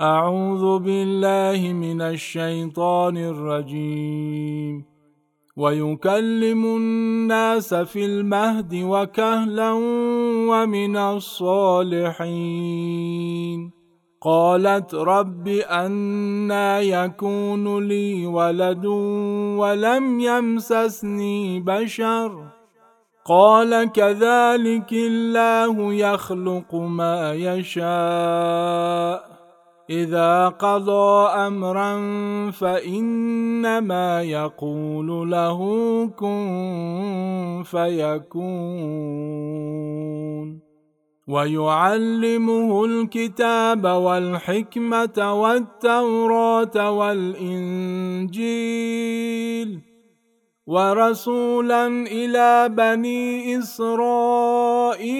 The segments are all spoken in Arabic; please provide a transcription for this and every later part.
أعوذ بالله من الشيطان الرجيم. ويكلم الناس في المهد وكهلا ومن الصالحين. قالت رب أنا يكون لي ولد ولم يمسسني بشر. قال كذلك الله يخلق ما يشاء. إذا قضى أمرا فإنما يقول له كن فيكون. ويعلمه الكتاب والحكمة والتوراة والإنجيل ورسولا إلى بني إسرائيل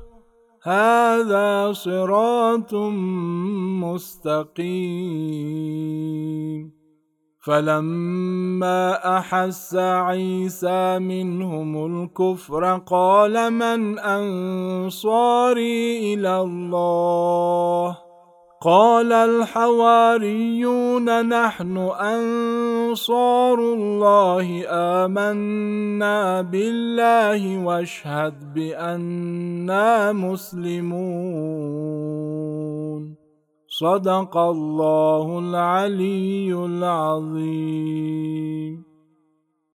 هذا صراط مستقيم. فلما أحس عيسى منهم الكفر قال من أنصاري إلى الله؟ قال الحواريون نحن أنصار الله آمنا بالله واشهد بانا مسلمون. صدق الله العلي العظيم.